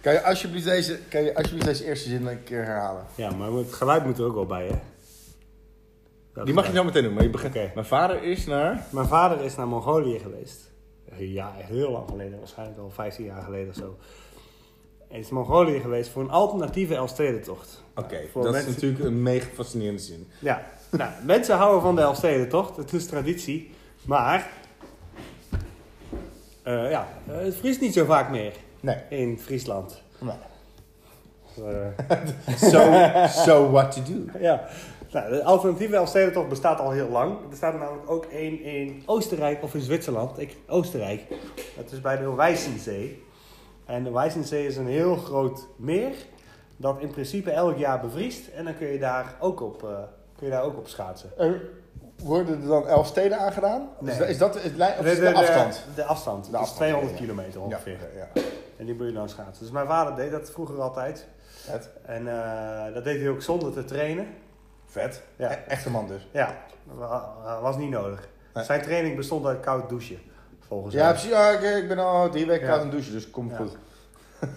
Kan je alsjeblieft deze, kan je alsjeblieft deze eerste zin een keer herhalen? Ja, maar het geluid moet er ook wel bij, hè? Dat Die mag je zo meteen doen, maar je begint. Oké. Mijn vader is naar... Mijn vader is naar Mongolië geweest. Ja, heel lang geleden, waarschijnlijk al 15 jaar geleden of zo. Hij is Mongolië geweest voor een alternatieve Elfstedentocht. Oké, Voor dat mensen- is natuurlijk een mega fascinerende zin. Ja, nou, mensen houden van de Elfstedentocht. Het is traditie. Maar, eh, ja, eh, het vriest niet zo vaak meer Nee. in Friesland. nee. Eh, So, so what to do? ja, nou, de alternatieve Elfstedentocht bestaat al heel lang. Er staat namelijk ook één in Oostenrijk of in Zwitserland. Ik, Oostenrijk. Dat is bij de Wijzenzee. En de Wijzenzee is een heel groot meer dat in principe elk jaar bevriest. En dan kun je daar ook op, eh, kun je daar ook op schaatsen. Er worden er dan elf steden aangedaan? Nee. Is, dat- is dat het lijn, of is De, de afstand? De, afstand. De dat is afstand, 200 ja, ja. kilometer ongeveer. Ja, ja. En die moet je dan schaatsen. Dus mijn vader deed dat vroeger altijd. Vet. En eh, dat deed hij ook zonder te trainen. Vet. Ja. E- Echte man dus. Ja, dat was niet nodig. Nee. Zijn training bestond uit koud douchen. Volgens Ja, hem. precies. Ja, ik, ik ben al drie weken Ja. koud aan douchen, dus kom Ja. goed.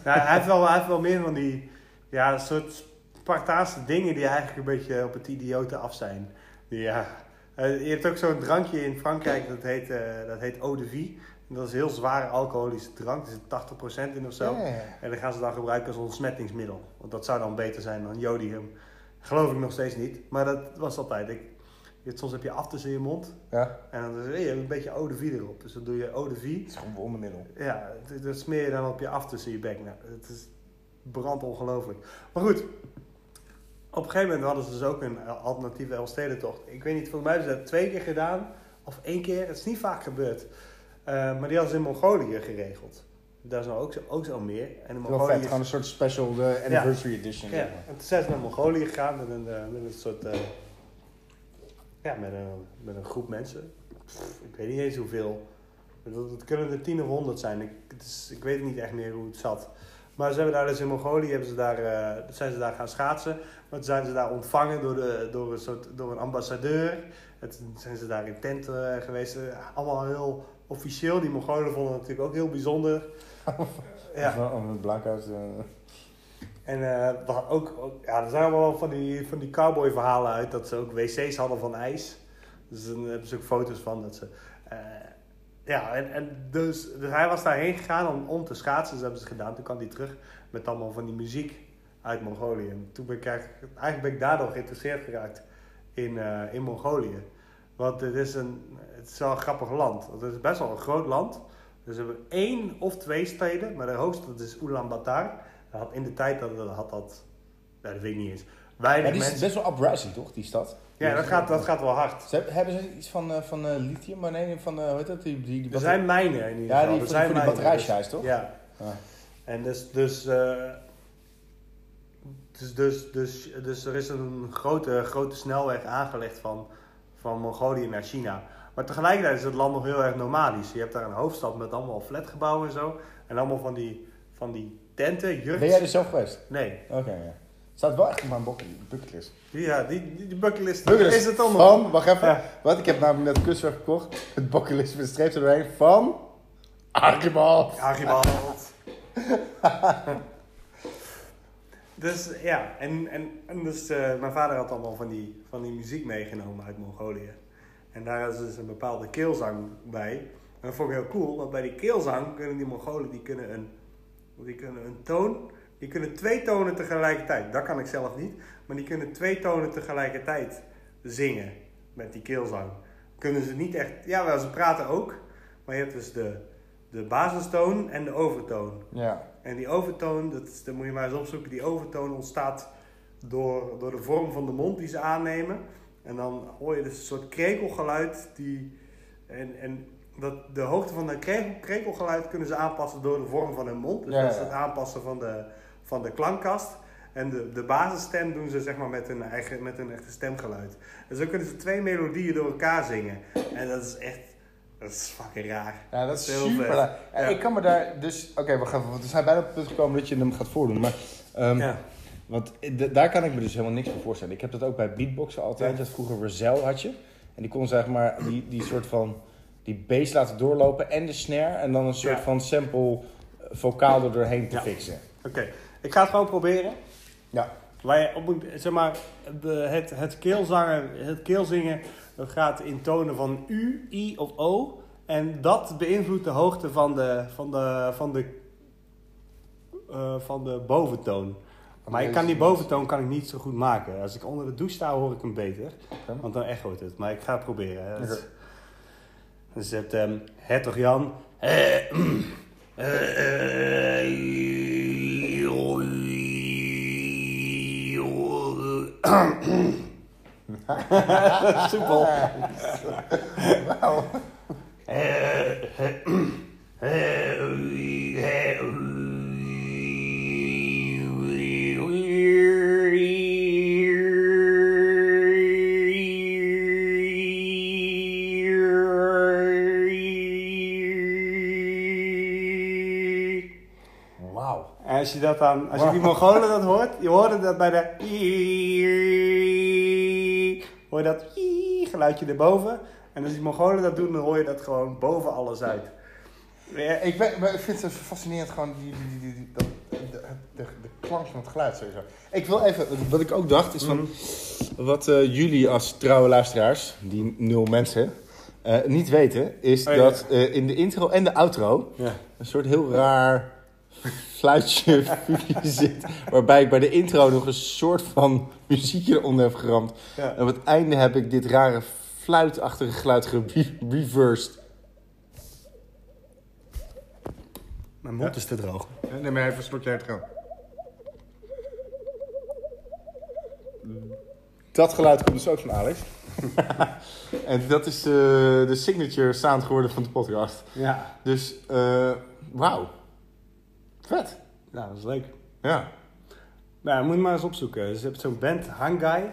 Ja, hij, heeft wel, hij heeft wel meer van die ja, soort Spartaanse dingen die eigenlijk een beetje op het idiote af zijn. Die, ja. Eh, Je hebt ook zo'n drankje in Frankrijk, dat heet, eh, dat heet eau de vie. En dat is een heel zware alcoholische drank, er zit 80% in of zo. Ja, ja, ja. En dan gaan ze dan gebruiken als ontsmettingsmiddel. Want dat zou dan beter zijn dan jodium. Geloof ik nog steeds niet. Maar dat was altijd. Ik, je- soms heb je aftes in je mond. Ja, En dan is er hey, een beetje eau de vie erop. Dus dan doe je eau de vie. het is gewoon wondermiddel. Ja, dat- smeer je dan op je aftes in je bek. Nou, het is brand ongelooflijk. Maar goed. Op een gegeven moment hadden ze dus ook een alternatieve Elfstedentocht. Ik weet niet, volgens mij hebben ze dat twee keer gedaan. Of één keer. Het is niet vaak gebeurd. Eh, maar die hadden ze in Mongolië geregeld. Daar is nou ook zo, ook zo meer. En in Mongolië vet, is- gewoon een soort special de anniversary edition. ja, en toen zijn ze naar Mongolië gegaan met een, eh, met een soort. eh, ja, met een, met een groep mensen. Pff, ik weet niet eens hoeveel. Het, het kunnen er tien of honderd zijn. Ik, het is, ik weet niet echt meer hoe het zat. Maar ze hebben daar dus in Mongolië hebben ze daar, eh, zijn ze daar gaan schaatsen. Maar toen zijn ze daar ontvangen door, de, door, een, soort, door een ambassadeur. En toen zijn ze daar in tent eh, geweest. Eh, allemaal heel officieel. Die Mongolen vonden het natuurlijk ook heel bijzonder. ja. Of een blankhuis. En wat ook, ook- ja, er zijn allemaal wel van die, van die cowboy verhalen uit dat ze ook wc's hadden van ijs. Dus dan hebben ze ook foto's van dat ze. Ja, en, en dus, dus hij was daarheen gegaan om, om te schaatsen. Dus hebben ze gedaan. Toen kwam hij terug met allemaal van die muziek uit Mongolië. En toen ben ik eigenlijk, eigenlijk ben ik daardoor geïnteresseerd geraakt in, eh, in Mongolië. Want het is, een, het is wel een grappig land. Want het is best wel een groot land. Dus we hebben één of twee steden, maar de hoogste dat is Ulaanbaatar. Dat had in de tijd dat dat had dat, dat weet ik niet eens. Ja, Weinig die is mensen. best wel uprising, toch, die stad? Ja, dat gaat, dat gaat wel hard. Ze hebben, hebben ze iets van, eh, van eh, lithium? Maar nee, van, eh hoe heet dat? Die, die, die Er zijn mijnen in ieder Ja, geval. die, er zijn die, voor die mijnen, batterijsjijs, toch? dus- Ja. Ja. En dus, dus, dus, dus, dus, dus er is een grote, grote snelweg aangelegd van, van Mongolië naar China. Maar tegelijkertijd is het land nog heel erg nomadisch. Je hebt daar een hoofdstad met allemaal flatgebouwen en zo. En allemaal van die, van die tenten, jurks. Ben jij er zelf geweest? Nee. Oké, ja. Staat wel echt op mijn bucket- bucketlist. Ja, die, die, bucketlist Bucketlist is het allemaal. Van, wacht even. Ja. Wat? Ik heb namelijk net kunstwerk gekocht. Het bucketlist met streep erdoorheen van... Archibald. Archibald. dus ja, en, en, en dus eh, mijn vader had allemaal van die, van die muziek meegenomen uit Mongolië. En daar is dus een bepaalde keelzang bij. En dat vond ik heel cool, want bij die keelzang kunnen die Mongolen die kunnen een, die kunnen een toon, die kunnen twee tonen tegelijkertijd. Dat kan ik zelf niet, maar die kunnen twee tonen tegelijkertijd zingen met die keelzang. Kunnen ze niet echt, ja wel, ze praten ook, maar je hebt dus de, de basistoon en de overtoon. Ja. En die overtoon, dat, is, dat moet je maar eens opzoeken, die overtoon ontstaat door, door de vorm van de mond die ze aannemen. En dan hoor je dus een soort krekelgeluid. Die, en, en dat, de hoogte van dat krekel, krekelgeluid kunnen ze aanpassen door de vorm van hun mond. Dus Ja, dat is het aanpassen van de, van de klankkast. En de, de basisstem doen ze zeg maar met hun, eigen, met hun echte stemgeluid. En zo kunnen ze twee melodieën door elkaar zingen. En dat is echt, dat is fucking raar. Ja, dat is Heel super. vet. raar. Ja, Ja. Ik kan me daar dus... Oké, even. Want we zijn bijna op het punt gekomen dat je hem gaat voordoen. Maar, ehm, Ja. Want daar kan ik me dus helemaal niks voor voorstellen. Ik heb dat ook bij beatboxen altijd. Ja. Dat vroeger Verzel had je. En die kon zeg maar die, die soort van... Die bass laten doorlopen en de snare. En dan een soort van sample vocaal er doorheen te fixen. Oké, ik ga het gewoon proberen. Ja. Waar je op moet, zeg maar, de, het, het, keelzangen, het keelzingen dat gaat in tonen van U, I of O. En dat beïnvloedt de hoogte van de, van de, van de, eh, van de boventoon. Maar ik kan die boventoon kan ik niet zo goed maken. Als ik onder de douche sta, hoor ik hem beter. Want dan echoot het. Maar ik ga het proberen. hè. Dus, het ehm Hertog Jan. Eh, eh, Soepel. Wauw. Wauw. Als je dat dan, als je die Mongolen dat hoort, je hoorde dat bij de hoor je dat geluidje erboven. En als die Mongolen dat doen, dan hoor je dat gewoon boven alles uit. Ik, ben, ik vind het fascinerend gewoon die, die, die, die- dat, de, de, de klank van het geluid sowieso. Ik wil even, wat ik ook dacht is van, wat eh, jullie als trouwe luisteraars, die nul mensen, eh, niet weten, is Oh, ja. dat eh, in de intro en de outro Ja. een soort heel raar fluitje zit. Waarbij ik bij de intro nog een soort van muziekje eronder heb geramd. Ja. En op het einde heb ik dit rare fluitachtige geluid gereversed. Mijn mond is te droog. Neem maar even een slokje uit gaan. Dat geluid komt dus ook van Alex. en dat is eh, de signature sound geworden van de podcast. Ja, Dus, eh wauw. Vet. nou, dat is leuk. Ja. Nou, moet je maar eens opzoeken. Dus je hebt zo'n band, Hangai.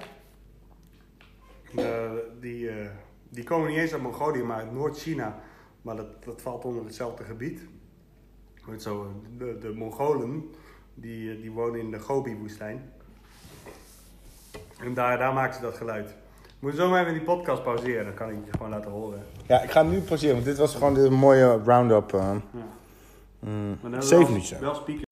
Eh, die, eh, die komen niet eens uit Mongolië, maar uit Noord-China. Maar dat, dat valt onder hetzelfde gebied. Met zo, de, de Mongolen, die, eh, die wonen in de Gobi-woestijn. En daar, daar maken ze dat geluid. Moet zo maar even die podcast pauzeren, dan kan ik het je gewoon laten horen. Ja, ik ga hem nu pauzeren, want dit was gewoon een mooie round-up. Ja. Mm, Maar dan zeven minuutjes. Wel speaker.